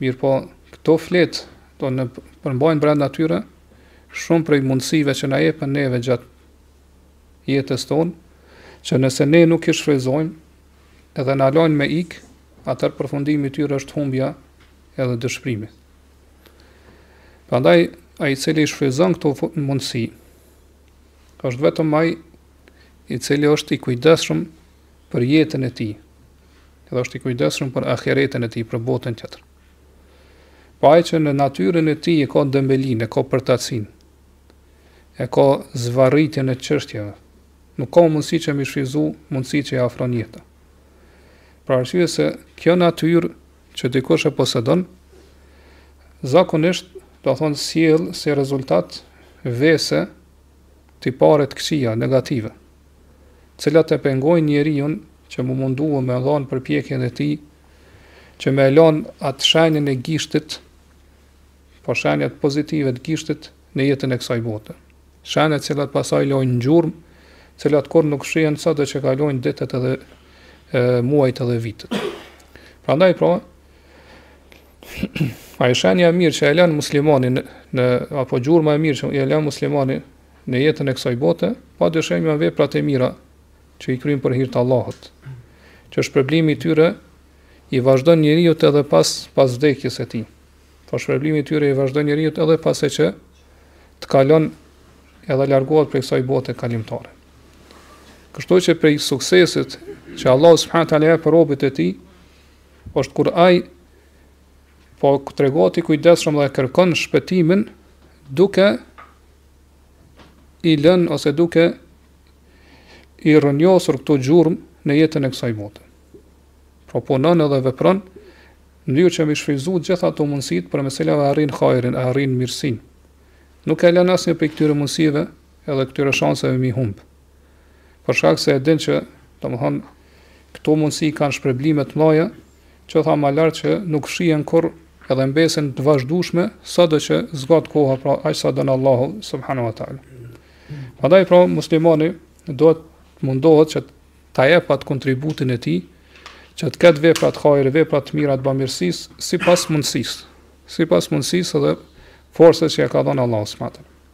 Mirëpo, këto fletë do të përmbajnë brenda tyre shumë prej mundësive që na jepën neve gjatë jetës tonë, që nëse ne nuk i shfryzojmë edhe na lajnë me ik, atëherë përfundimi i tyre është humbja edhe dëshprimi. Prandaj, ai i cili i shfryzon këto mundësi, është vetëm ai i cili është i kujdesshëm për jetën e tij, dhe është i kujdesshëm për ahiretin e tij, për botën tjetër. Po ai që në natyrën e tij e ka dëmbelin, e ka përtacin, e ka zvarritjen e çështjeve, nuk ka mundësi që me i shfryzu mundësitë që i ofron jeta. Për arsye se kjo natyrë që dikush e posedon, zakonisht domethënë sjell si rezultat vese të pare, të këqija, negative. të cilat e pengojnë njeriun që mu mundu me dhanë përpjekjen e tij që me e lanë atë shenjën e gishtit, po shenjat pozitive të gishtit në jetën e kësaj bote. Shenjat cilat pasaj lojnë gjurmë, cilat kurrë nuk fshihen sado që kalojnë ditët edhe e, muajt edhe vitet. Prandaj pra, a e shenja e mirë që e lanë muslimani në, në, apo gjurma e mirë që e lanë muslimani në jetën e kësaj bote, padyshim janë veprat e mira që i kryen për hir të Allahut, që shpërblimi i tyre i vazhdon njeriu edhe pas pas vdekjes së tij. Po shpërblimi i tyre i vazhdon njeriu edhe pasi që të kalon edhe largohet prej kësaj bote kalimtare. Kështu që prej suksesit që Allah subhanahu wa taala jep robët e tij është kur ai Po tregohet i kujdesshëm dhe kërkon shpëtimin duke i lënë ose duke i rrënjosur këto gjurmë në jetën e kësaj bote. Pra punon edhe vepron në mënyrë që mi shfryzu gjitha ato mundësit përmes cilave arrin hajrin, arrin mirësin. Nuk e lënë asnjë prej këtyre mundësive edhe këtyre shanseve me i humbë. Për shkak se e din që, domethënë, këto mundësi kanë shpërblime të mdhaja, Që thamë lart që nuk fshihen kurrë edhe mbesin të vazhdueshme sado që zgjat koha pra aq sa don Allahu subhanahu wa taala. Prandaj pra muslimani duhet të mundohet që ta jep atë kontributin e tij që të ketë vepra të hajrit, vepra të mira të bamirësisë sipas mundësisë, sipas mundësisë dhe forcës që ia ka dhënë Allahu subhanahu wa taala.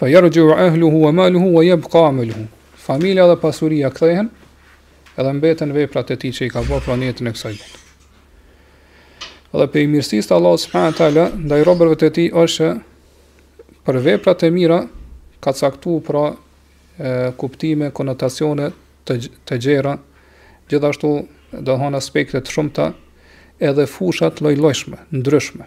Fa jërgju ahluhu wa maluhu wa jebka ameluhu. Familja dhe pasuria kthehen, edhe mbeten veprat e tij që i ka bërë pra n'jetën e kësaj botë. Dhe prej mirësisë të Allah subhanahu taala ndaj robërve të tij është që për veprat e mira ka caktu pra e, kuptime, konotacione të të gjera, gjithashtu dohan aspekte të shumta edhe fushat lloj-llojshme, ndryshme.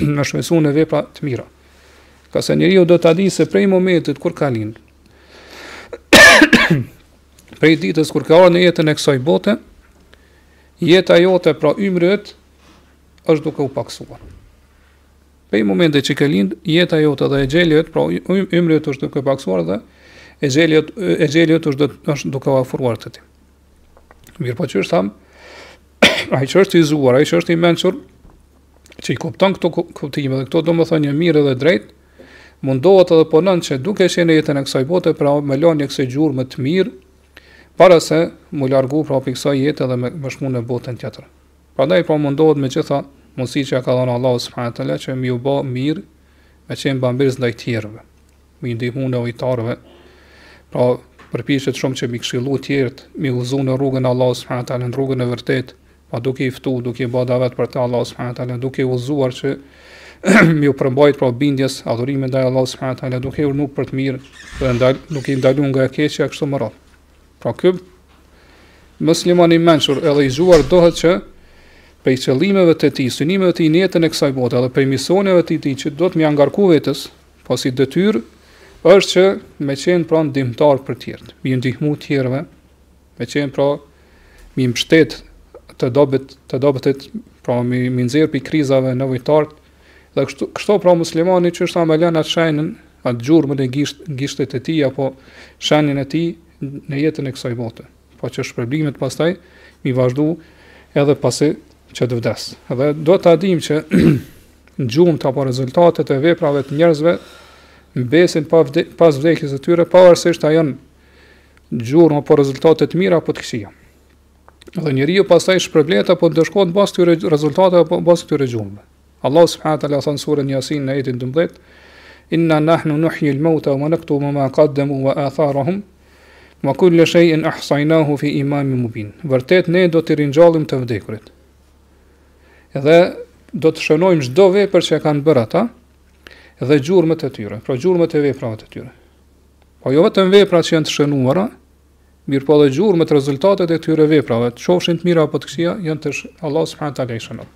me shfrytzu në vepra të mira. Kah se njeri, ju do ta dini se prej momentit kur ka lind, prej ditës kur ka ardh në jetën e kësaj bote, jeta jote pra ymri yt, është duke u paksuar. Prej momentit që ka lind, jeta jote dhe exheli yt, pra ymri yt është duke u paksuar dhe exheli yt, exheli yt është, është duke u afruar te ti. Mirëpo qysh thamë, ai që është i zgjuar, ai që është i mençur, që i kupton këto kuptime dhe këto domethënie mirë dhe drejt, mundohet edhe punon që duke qenë në jetën e kësaj bote, pra me la një kësi gjurme të mirë, para se m'u largu pra prej kësaj jete dhe me, me shku në botën tjetër. Pra ai pra mundohet me gjithë mundësi që ia ka dhon Allah s.w.t. që m'iu ba mirë me qenë bamirës ndaj tjerëve, m'i ndihmu nevojtarëve, pra përpiqet shumë që m'i këshillu tjertë, m'i udhëzu në rrugën Allah s.w.t. në rrugën e vërtet, pra duke i ftu, duke i bë davet për te Allahu subhanahu wa taala, duke i udhëzuar që m'iu përmbajt pra bindjes, adhurimit ndaj Allahu subhanahu wa taala, duke i urdhnu për të mirë dhe ndal, duke i ndalu nga e keqja kështu me radhë. Pra ky musliman i mençur edhe i zgjuar dohet që prej qëllimeve të tij, synimeve të tij në jetën e kësaj bote, edhe prej misioneve të tij që do t'ia ngarku vetes, pra si detyrë është që me qenë pra ndihmëtar për të tjerët, m'i ndihmu të tjerëve Me qenë pra, m'i mbështet të dobit, të dobëtit, pra m'i, m'i nxjerr pi krizave nevojtarët, dhe kështu, kështu pra muslimani qysh me lënë atë shenjën, atë gjurmën e gisht, gishtit të tij, apo shenjën e tij në jetën e kësaj bote. Po që shpërblimet pastaj, m'i vazhdu edhe pasi që të vdes. Dhe do ta dimë që gjurmët apo rezultatet e veprave të njerëzve, mbesin pas vde, pas vdekjes së tyre, pavarësisht a janë Gjurmë apo rezultate të mira apo të këqija. Dhe njeriu pastaj shpërblehet apo ndëshkohet n'bazë këtyre rezultateve apo n'bazë këtyre gjurmëve. Allah subhanahu wa taala thotë n'suren Yasin në ajetin 12: Inna nahnu nuhyi al-mauta wa naktubu ma qaddamu wa atharuhum wa kulla shay'in ahsaynahu fi imamin mubin. Vërtet ne do t'i ringjallim të vdekurit. Dhe do të shënojmë çdo vepër që kanë bërë ata dhe gjurmët e tyre, pra gjurmët e veprave të tyre. Po jo vetëm veprat që janë të shënuara, mirëpo edhe gjurmët, rezultatet e këtyre veprave, të qofshin të mira apo të këqija, janë të shënuara, Allah subhanehu teala i shënon.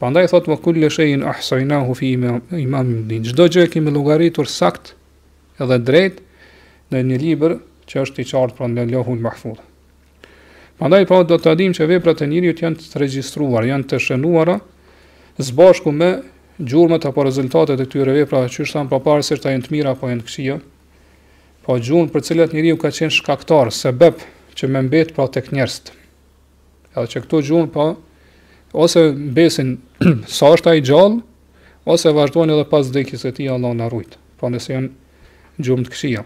Prandaj thot, ve kul-le shejin ahsajnahu fi imam, imam imdin, çdo gjë e kemi llogaritur sakt edhe drejt në një libër që është i qartë pra në Leuhi Mahfudh. Prandaj pa po, do ta dimë që veprat e njeriut janë të regjistruar, janë të shënuara së bashku me gjurmët apo rezultatet e këtyre veprave që siç thamë pa parë se a janë të mira apo janë të këqija. Po gjurmë për cilat njeriu ka qenë shkaktar, sebeb që me mbet pra tek njerëzit. Edhe që këto gjurmë pa po, ose mbesin sa është ai gjallë, ose vazhdojnë edhe pas vdekjes së tij, Allah na rujt. Pra nëse janë gjurmë të këqija.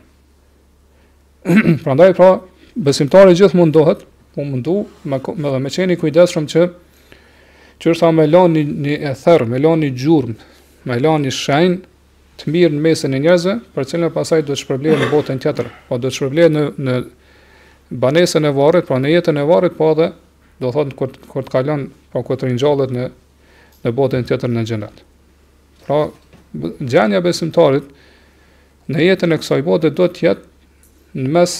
Prandaj pra besimtari gjithmonë duhet, u mundu me me dhe me qenë i kujdesshëm që siç thamë lan një, një ether, me lan një gjurmë, me lan një shenjë të mirë në mesin e njerëzve, për cilën pasaj do të shpërblehet në botën tjetër, po do të shpërblehet në në banesën e varrit, pra në jetën e varrit, po edhe do thotë kur kur të kalon, po kur të ringjallet në në botën tjetër në xhenet. Pra gjendja besimtarit Në jetën e kësaj bote do të jetë në mes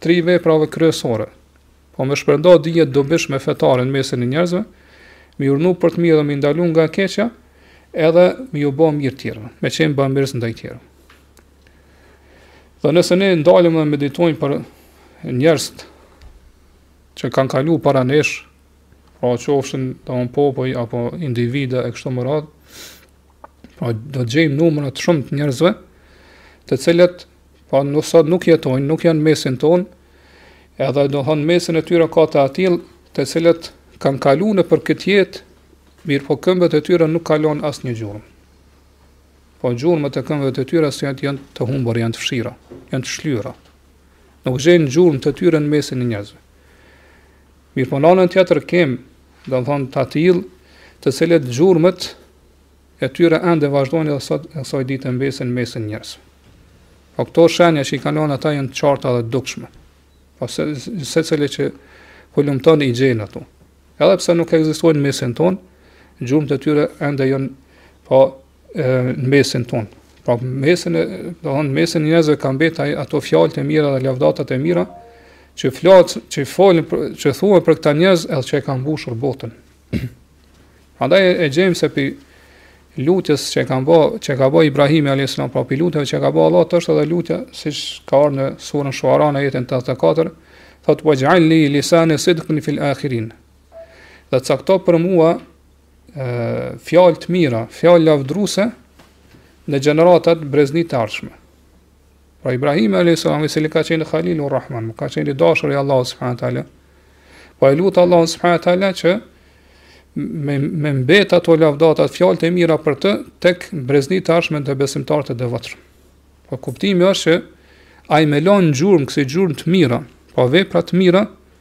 tri veprave kryesore. Po me shpërnda dije të dobishme fetare në mesin e njerëzve, me urdhnu për të mirë dhe mi ndalu nga keqja, edhe me u bo mirë tjerëve, me qenë bamirës ndaj tjerëve. Dhe nëse ne ndalemi dhe meditojmë për njerëzit që kanë kalu para nesh, pra qofshin ato popuj apo individa e kështu më radhë, Pra do të gjejmë numra të shumtë të njerëzve, të cilët po nuk sot nuk jetojnë, nuk janë në mesin ton, edhe domethënë në mesin e tyre ka të atillë, të cilët kanë kaluar nëpër këtë jetë, mirëpo këmbët e tyre nuk kanë lon asnjë gjurmë. Po gjurmët e këmbëve të tyre se janë të humbur, janë të fshira, janë të shlyra. Nuk gjen gjurmë të tyre në mesin e njerëzve. Mirëpo në anën tjetër kemë, domethënë të atillë, të cilët gjurmët e tyre ende vazhdojnë edhe sot e kësaj dite mbesin në mesin e njerëzve. Po këto shenja që i kanë lënë ata janë të qarta dhe të dukshme. Po se secili që hulumton i gjen ato. Edhe pse nuk ekzistojnë në mesin tonë, gjurmët e tyre ende janë po në mesin tonë. Pra po, mesin e, domethënë mesin e njerëzve ka mbet ai ato fjalët e mira dhe lavdatat e mira që flas, që folen, që thuhen për këta njerëz edhe që e kanë mbushur botën. Prandaj e gjejmë se prej lutjes që kanë bë, që ka bë Ibrahimi alayhis salam, pra prej lutjeve që ka bë Allahut, është edhe lutja siç ka ardhur në surën Shuara në ajetin 84, thotë waj'al li lisane sidqin fil akhirin. Dhe cakto për mua fjalë të mira, fjalë lavdruse në gjeneratat breznitë të ardhshme. Pra Ibrahim alayhis salam i cili ka qenë Khalilur Rahman, ka qenë i dashuri i Allahut subhanahu teala. Po e lut Allahun subhanahu teala që me, me mbet ato lavdata, fjalët e mira për të tek breznitë e ardhshme te besimtarët e devotshëm. Po kuptimi është që ai me lën gjurmë, kësi gjurmë të mira, pa po vepra të mira,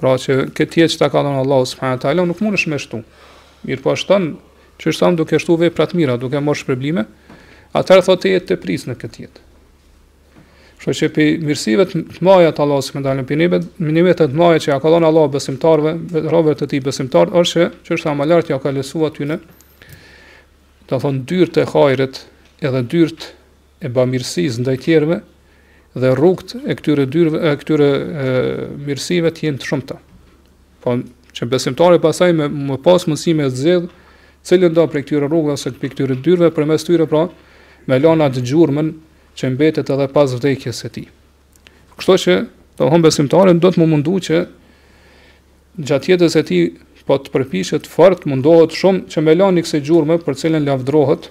Pra që këtë jetë që ta ka dhënë Allahu subhanahu wa taala nuk mundesh me shtu. Mirëpo e shton, e shton duke shtu vepra të mira, duke marrë shpërblime, atëherë do të thotë të jetë të pris në këtë jetë. Kështu që prej mirësive të mëdha të Allahut subhanahu wa taala, prej nimeteve, nimeteve të mëdha që ja ka dhënë Allahu besimtarëve, robëve të tij besimtarë, është që që i Lartmadhërishmi ja ka lëshuar atyre do thon dyert e hajrit, edhe dyert e bamirësisë ndaj tjerëve dhe rrugt e këtyre dyerve e këtyre e, mirësive të jenë të shumta. Po që besimtari pasaj me pas mundësi me zgjedh cilën do prej këtyre rrugëve ose prej këtyre dyerve përmes tyre pra me lan atë gjurmën që mbetet edhe pas vdekjes së tij. Kështu që domethënë besimtari duhet me u mundu që gjatë jetës së tij po të përpishet fort, mundohet shumë që me lan ni kësi gjurmë për cilën lavdrohet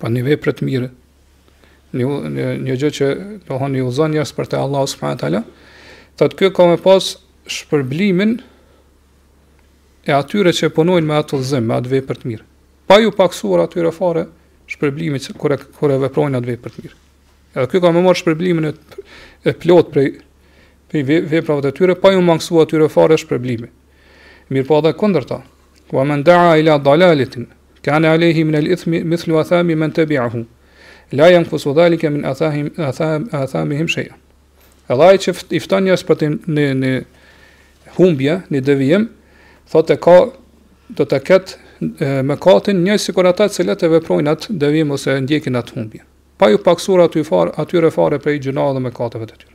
Po një vepër të mirë, një një, një gjë që do të thonë i udhëzon njerëz për te Allahu subhanahu wa taala, thotë ky ka me pas shpërblimin e atyre që punojnë me atë udhëzim, me atë vepër të mirë. Pa ju paksuar atyre fare shpërblimit që kur e kur e veprojnë atë vepër të mirë. Edhe ky ka me marr shpërblimin e e plot prej prej veprave të tyre pa ju mangësuar atyre fare shpërblimi. Mirëpo edhe kundërta. Wa man da'a ila dalalatin Kane alehi min el ithmi mithlu athami men të biahu. La jenkusu dhalike min athahim, atham, athami him shej'a. Edhe ai që i fton njerëz për te në, në humbje, në devijim, thotë e ka do të ketë mëkatin njësoj sikur ata të cilët e veprojnë atë devijim ose ndjekin atë humbje. Pa ju paksur aty fare, atyre fare prej gjynah dhe mëkateve të tyre.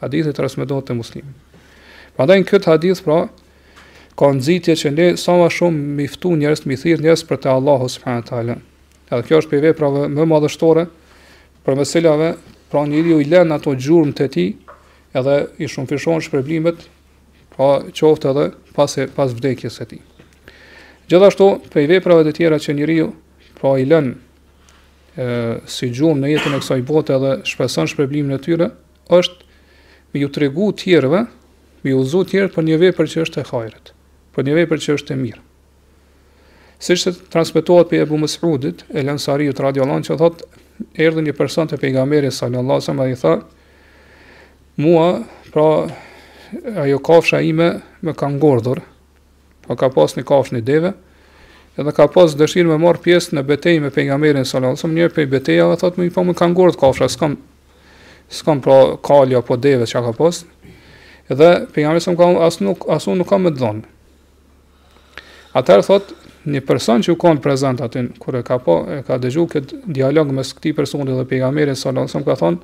Hadithi transmetohet te Muslimi. Prandaj në këtë hadith pra ka nxitje që ne sa më shumë mi ftu njerëz, mi thirr njerëz për te Allahu subhanahu wa taala. Edhe kjo është prej veprave më madhështore përmes së cilave, pra njeriu i lën ato gjurmë të tij, edhe i shumëfishon shpërblimet, pra qoftë edhe pas e pas vdekjes së tij. Gjithashtu, prej veprave të tjera që njeriu pra i lën ë si gjurmë në jetën e kësaj bote edhe shpreson shpërblimin e tyre, është me ju tregu tjerëve, me ju udhëzu tjerët për një vepër që është e hajrit, për një vepër që është e mirë. Siç që transmetohet prej Abu Mas'udit, El Ansari radhiyallahu anhu thotë, erdhi një person te pejgamberi sallallahu alaihi wasallam dhe i tha: "Mua, pra, ajo kafsha ime më ka ngordhur, pa po ka pas një kafshë një deve, edhe ka pas dëshirë me marr pjesë në betejë me pejgamberin sallallahu alajhi wasallam, një prej betejave thotë më po më ka ngordh kafsha, s'kam S'kam pra kalin apo deve që ka pas. Edhe pejgamberi sallallahu sallam as nuk as unë nuk kam me dhon. Atëherë thot një person që u kanë prezent aty kur e ka po e ka dëgju kët dialog mes këtij personi dhe pejgamberit sallallahu alajhi wasallam ka thon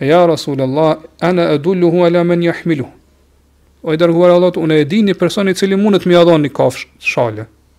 ja rasulullah ana adulluhu ala man yahmilu o i dërguar i Allahut unë e di një person i cili mundet me ia dhon një kafsh shale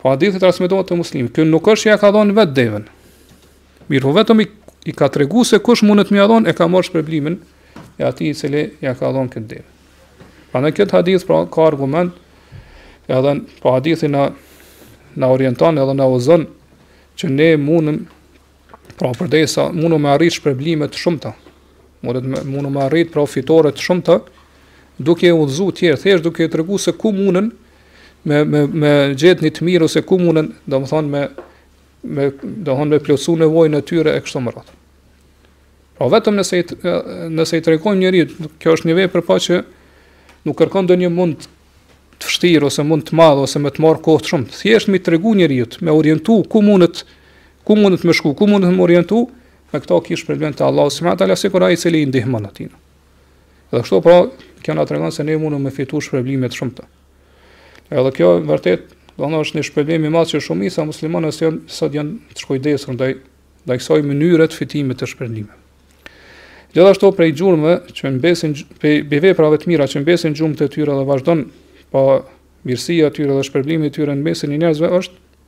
Po hadithi transmetohet te Muslimi. Ky nuk është që ja ka dhënë vetë devën. Mirë, po vetëm i, i ka treguar se kush mundet me ia dhon e ka marrë shpërblimin e atij i cili ja ka dhënë këtë devë. Pra në këtë hadith pra ka argument edhe po hadithi na na orienton edhe na udhëzon që ne mundëm pra përdesa mundëm me arrit shpërblime të shumta. Mundet me mundëm me arrit pra fitore të shumta duke i udhëzu të tjerët, thjesht duke i treguar se ku mundën me me me gjet një të mirë ose ku mundën, domethënë me me domethënë me plotësu nevojën e tyre e kështu me radhë. Pra vetëm nëse i, nëse i tregojmë njeriu, kjo është një vepër pa që nuk kërkon ndonjë mund të vështirë ose mund të madh ose me të marr kohë shumë. Thjesht mi tregu njeriu, me orientu ku mundet ku mundet me shku, ku mundet me u orientu, me këto ki shpërblim te Allahu subhanahu wa taala sikur ai i cili i ndihmon atij. Dhe kështu pra, kjo na tregon se ne mundëm me fitu shpërblime të shumta. Edhe kjo vërtet, domethënë është një shpërblim i madh që shumica e muslimanëve sot janë sot janë të shkujdesur ndaj ndaj kësaj mënyre të fitimit të shpërblimeve. Gjithashtu prej gjurmëve që mbesin prej veprave të mira që mbesin gjurmët e tyre dhe vazhdon pra mirësia e tyre dhe shpërblimi i tyre në mesin e njerëzve është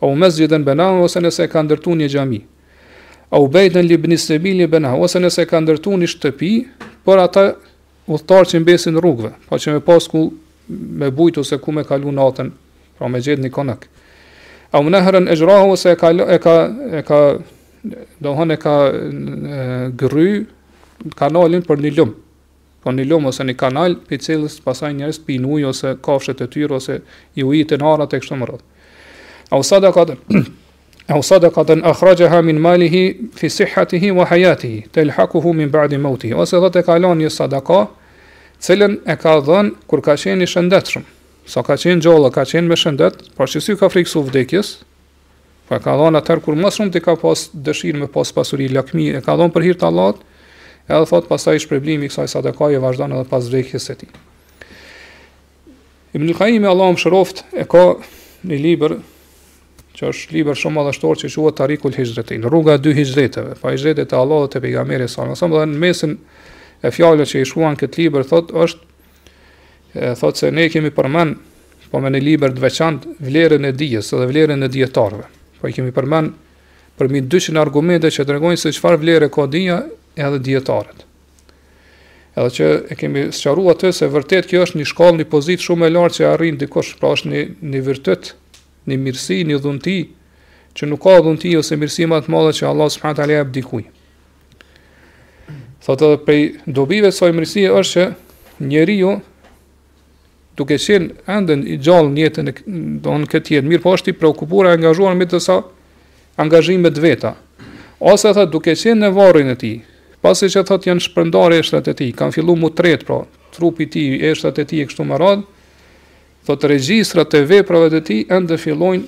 Au mesjiden benahu ose nëse ka ndërtu një xhami. Au bejten libni sebili benahu ose nëse ka ndërtu një shtëpi për ata udhëtar që mbesin rrugëve, po që me pas ku me bujt ose ku me kalu natën, pra me gjetë një konak. Au nehren exhrahu ose e ka, e ka, e ka domethënë e ka gry kanalin për një lumë, Po një lum ose një kanal prej cilës pastaj njerëzit pijnë ujë ose kafshët e tyre ose i ujitin arat e kështu me radhë. Au sadaqatan au sadaqatan akhrajaha min malihi fi sihhatihi wa hayatihi talhaquhu min ba'di mawtihi. Ose thotë ka lënë një sadaka, të cilën e ka dhënë kur ka qenë i shëndetshëm. Sa ka qenë gjallë, ka qenë me shëndet, pra që s'i ka friksu vdekjes, Pra ka dhënë atëherë kur më shumë ti ka pas dëshirë me pas pasuri lakmi, e ka dhënë për hir të Allahut, edhe thotë pastaj shpërblimi i kësaj sadakaje vazhdon edhe pas vdekjes së tij. Ibn Qayyim Allahu e mëshiroftë e ka një libër që është libër shumë madhështor që quhet Tarikul Hijratain, rruga e dy hixhreteve, pra hixhreti te Allahu, te pejgamberi sallallahu alajhi wasallam, në mesin e fjalëve që i shkruan në këtë libër thotë është Thotë se ne kemi përmend pra në një libër të veçantë vlerën e dijes dhe vlerën e dijetarve. Po i kemi përmend përmbi 200 argumente që tregojnë se çfarë vlere ka dija edhe dijetarët. Edhe që e kemi sqaru aty se vërtet kjo është një shkallë, një pozitë shumë e lartë që arrin dikush, pra është një, një virtyt, një mirësi, një dhunti, që nuk ka dhunti ose mirësi më të madhe që Allah subhanahu wa taala ia jep dikujt. Thotë edhe prej dobive së emrësie është që njeriu duke qenë ende i gjallë në jetën e, në këtë jetë, mirëpo është i preokupuar e angazhuar me disa angazhime të veta. Ose thotë duke qenë në varrin e tij, pasi që thotë janë shpërndar eshtrat e tij, kanë filluar mu tret pra, trupi i tij, eshtrat e tij e kështu me radhë, thotë regjistrat e veprave të tij ende fillojnë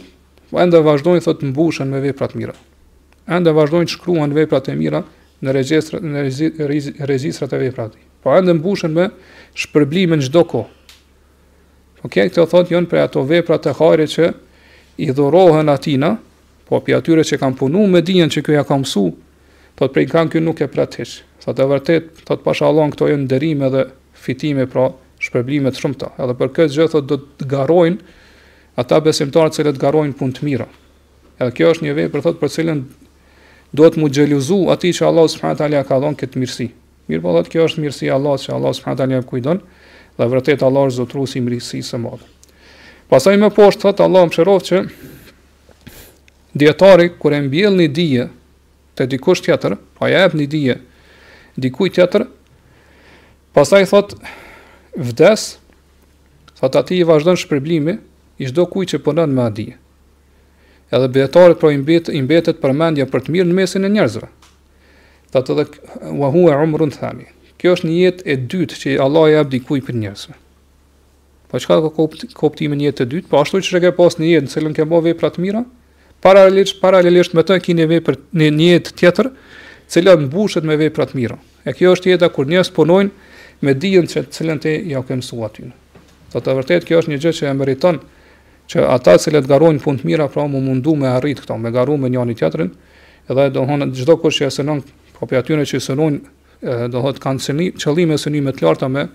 Po ende vazhdojnë thotë mbushen me vepra të mira. Ende vazhdojnë shkruhen vepra të mira në regjistrat në regjistrat e veprave. Po ende mbushen me shpërblime në çdo kohë. Po kjo këto thotë janë për ato vepra të hajrit që i dhurohen atij, pra prej atyre që kanë punu me dijen që ky jau ka mësu, thotë prej kah ky nuk e pret hiç. Thotë vërtet, thotë pasha Allahun këto janë nderime dhe fitime pra shpërblime të shumta. Edhe për këtë gjë thotë do të garojnë Ata besimtarë të cilët garojnë në punë të mira. Edhe kjo është një vepër thotë për cilën duhet të mu xheluzu atij që Allahu subhanahu wa taala ia ka dhënë këtë mirësi. Mirëpo thotë kjo është mirësi e Allahut që Allahu subhanahu wa taala ja jep kujt don dhe vërtet Allahu është zotëruesi i mirësisë së madhe. Pastaj më poshtë thotë Allahu e mëshiroftë që dietari kur e mbjell një dije te dikush tjetër, pra po ja jep një dije dikujt tjetër, pastaj thotë vdes Thotë atij i vazhdon shpërblimi i çdokujt që punon me atë dije. Edhe dijetarit pra i mbet i mbetet përmendja për të mirë në mesin e njerëzve. Thotë edhe wa huwa umrun thani. Kjo është një jetë e dytë që Allah i jep dikujt prej njerëzve. Po çka ka kupt, kuptimin jetë të dytë? Po ashtu që ke pas një jetë në cilën ke bërë vepra të mira, Paralelisht, paralelisht me të ke në vepër edhe një jetë tjetër, e cila mbushet me vepra të mira. E kjo është jeta kur njerëzit punojnë me dijen që të cilën ti jau ke mësuar atyre. Thotë vërtet kjo është një gjë që e meriton që ata që le të garojnë në punë të mira pra mu mundu me arrit këto, me garu me njëri tjetrin, edhe duhet çdokush që synon pra prej atyre që synojnë, domethënë kanë syni, qëllime synime të larta me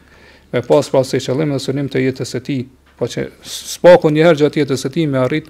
me pas, pas si qëllim dhe synim të jetës së tij, po që së paku një herë gjatë jetës së tij me arrit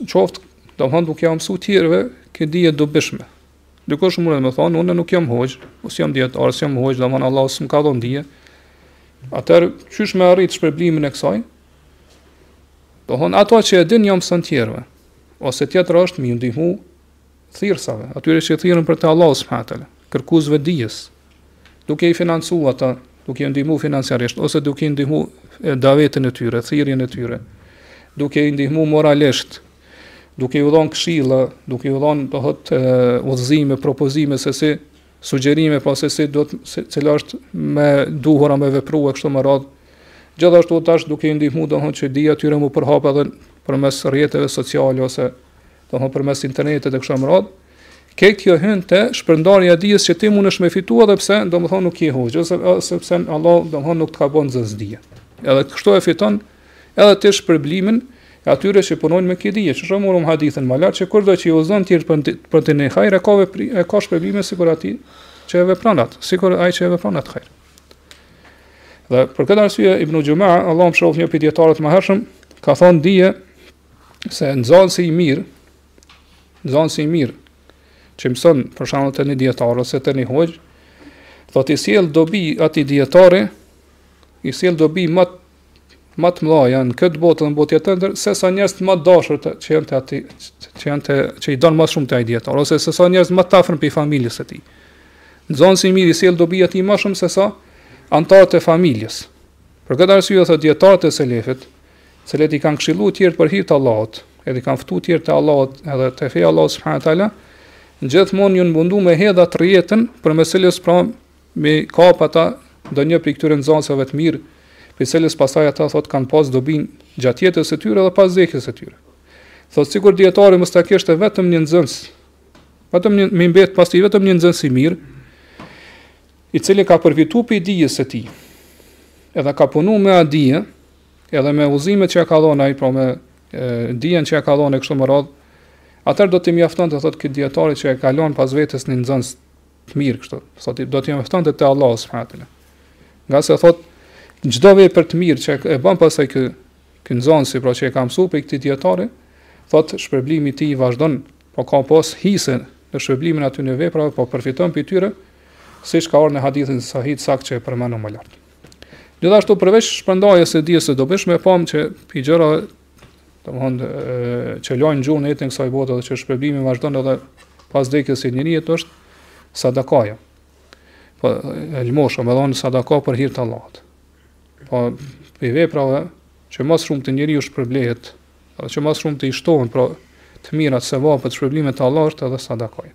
Në qoftë, domethënë duke ia mësuar tjerëve, kjo dije e dobishme. Dikush mund të më thonë, unë nuk jam hoxh, ose jam dietar, ose jam hoxh, domthonë Allahu s'më ka dhënë dije. Atëherë, qysh me arrit shpërblimin e kësaj? Domethënë atë që e din ja mëson tjerëve. Ose tjetër është me ndihmu thirrësave, atyre që thirrën për te Allahu subhanahu wa taala, kërkuesve dijes, duke i financuar ata, duke i ndihmuar financiarisht ose duke i ndihmuar davetin e tyre, thirrjen e tyre, duke i ndihmuar moralisht, duke i dhënë këshilla, duke i dhënë do thot udhëzime, propozime se si sugjerime apo se si do thot se cila është më e duhur apo me vepruar kështu me radhë. Gjithashtu tash duke i ndihmuar do thot që dijen e tyre me përhap edhe përmes rrjeteve sociale ose do thot përmes internetit e kështu me radhë, edhe kjo hyn te shpërndarja e dijes që ti mundesh me fitua edhe pse domethënë nuk je hoxhë, sepse Allah domethënë nuk të ka bën zot dije. Edhe kështu e fiton edhe ti shpërblimin e atyre që punojnë me këtë dije. Siç e morëm hadithin më lart që kushdo që i udhëzon tjerët për te një hajr a vepër, e ka shpërblimin sikur atij që e vepron atë, sikur ai që e vepron atë hajr. Dhe për këtë arsye Ibn Xhemaa, Allahu e mëshiroftë, një prej dijetarëve të mëhershëm, ka thënë dije se nxënësi i mirë, nxënësi i mirë që mëson për shembull te një dijetar ose te një hoxhë, thotë i sjell dobi atij dijetari, i sjell dobi më më të mëdha në këtë botë dhe në botën tjetër se sa njerëz më të dashur të që janë te ai që janë te që i don më shumë ai dijetar ose se sa njerëz më të afërm prej familjes së tij. Nxënësi i mirë i sjell dobi atij më shumë se sa anëtarët e familjes. Për këtë arsye thotë dijetarët e selefit, se kur i kanë këshillu të tjerë për hir të Allahut, edhe i kanë ftu të tjerë te Allahu edhe te feja e Allahut subhanahu teala, gjithmonë janë mundu me hedh atë rrjetën për me i zënë pra me kap ata ndonjë prej këtyre nxënësave të mirë, për se pastaj ata thotë kanë pas dobin gjatë jetës së tyre dhe pas vdekjes së tyre. Thotë sikur dijetari mos ta kishte vetëm një nxënës, vetëm një me mbet pas tij vetëm një nxënës i mirë, i cili ka përfituar prej dijes së tij. Edhe ka punuar me atë dije, edhe me udhëzimet që e ka dhonë ai, pra me dijen që e ka dhonë e kështu më radhë, atëherë do t'i mjaftonte thotë këtij dijetarit që e ka lonë pas vetes një nxënës të mirë kështu, thotë do t'i mjaftonte te Allahu subhanehu teala. Ngase thotë, çdo vepër të mirë që e bën pastaj ky, ky nxënësi pra që e ka mësu prej këtij dijetarit, thotë shpërblimi i tij vazhdon, po ka pas hisen në shpërblimin e atyne veprave, po përfiton prej tyre, siç ka ardh në hadithin sahih të saktë që e përmendëm më lartë. Gjithashtu përveç shpërndarjes së dijes së dobishme, pamë që prej gjërave domethonë që lojnë gjurmë në jetën e kësaj bote dhe që shpërblimi vazhdon edhe pas vdekjes së njeriut është sadakaja. Po lëmosha, me dhon sadaka për hir të Allahut. Prej veprave që më së shumti njeriu shpërblehet, edhe që më së shumti i shtohen pra të mirat sevapet, shpërblimet te Allahu është sadakaja.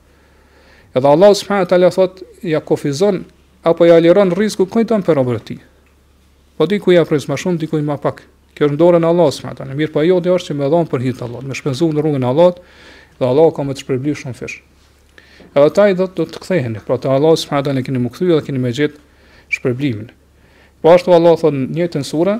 Edhe Allah subhanahu wa taala thot ja kufizon apo ja liron rrizkun kujt don prej robërve të tij. Po dikujt i jep më shumë, dikujt më pak. Kjo është në dorën e Allahut subhanahu wa taala. Mirëpo e jotja është që me dhon për hir të Allahut, me shpenzu në rrugën e Allahut dhe Allahu ka me të shpërbly shumëfish. Edhe te ai do të, të ktheheni, pra te Allahu subhanahu wa taala keni me u kthy dhe keni me gjet shpërblimin. Po ashtu Allah thot në të njëjtën sure,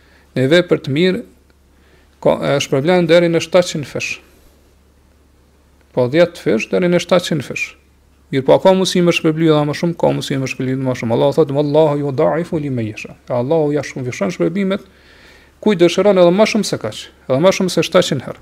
Një vepër të mirë e shpërblen deri në 700 fish. Po 10 fish deri në 700 fish. Mirëpo ka mundësi me shpërbly edhe më shumë, ka mundësi me shpërbly më shumë. Allahu thotë wallahu yudaifu liman yasha. Allahu ja shumëfishon shpërblimet kujt dëshiron edhe më shumë se kaq, edhe më shumë se 700 herë.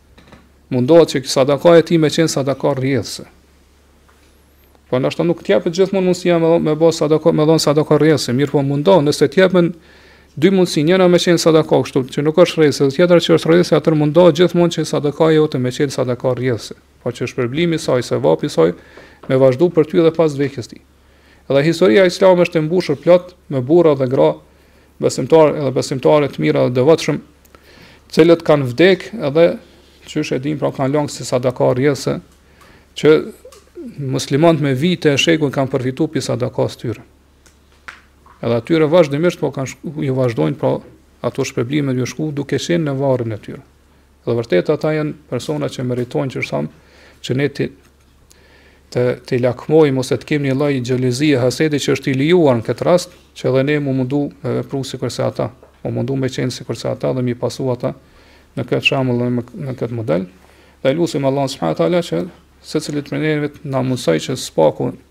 mundohet që sadaka e tij me qenë sadaka rrjedhëse. Po ndoshta nuk t'jepet gjithmonë mundësia me, me bo sadaka, me dhonë sadaka rrjedhëse, mirëpo mundohu nëse t'jepen dy mundësi, njëna me qenë sadaka, kështu që nuk është rrjedhëse, dhe tjetra që është rrjedhëse, atëherë mundohu gjithmonë që sadaka e jote me qenë sadaka rrjedhëse, po që shpërblimi i saj, sevapi i saj, me vazhdu për ty edhe pas vdekjes tënde. Edhe historia islame është e mbushur plot me burra dhe gra, besimtarë edhe besimtare të mirë edhe të devotshëm, të cilët kanë vdek edhe qysh e dim pra kanë lënë si sadaka rrjedhëse që muslimanët me vite e shekuj kanë përfituar prej sadakasë tyre. Edhe atyre vazhdimisht po kanë shku, ju vazhdojnë pra ato shpërblime ju shku duke qenë në varrin e tyre. Dhe vërtet ata janë persona që meritojnë që, që ne të t'i lakmojmë ose të kemi një lloj xhelozie hasedi që është i lejuar në këtë rast, që edhe ne m'u mundu me vepru sikurse ata, m'u mundu me qenë sikurse ata dhe m'i pasu ata në këtë shembull dhe në këtë model. Dhe lusim Allah subhanahu taala që secilit prej neve na mundësojë që së paku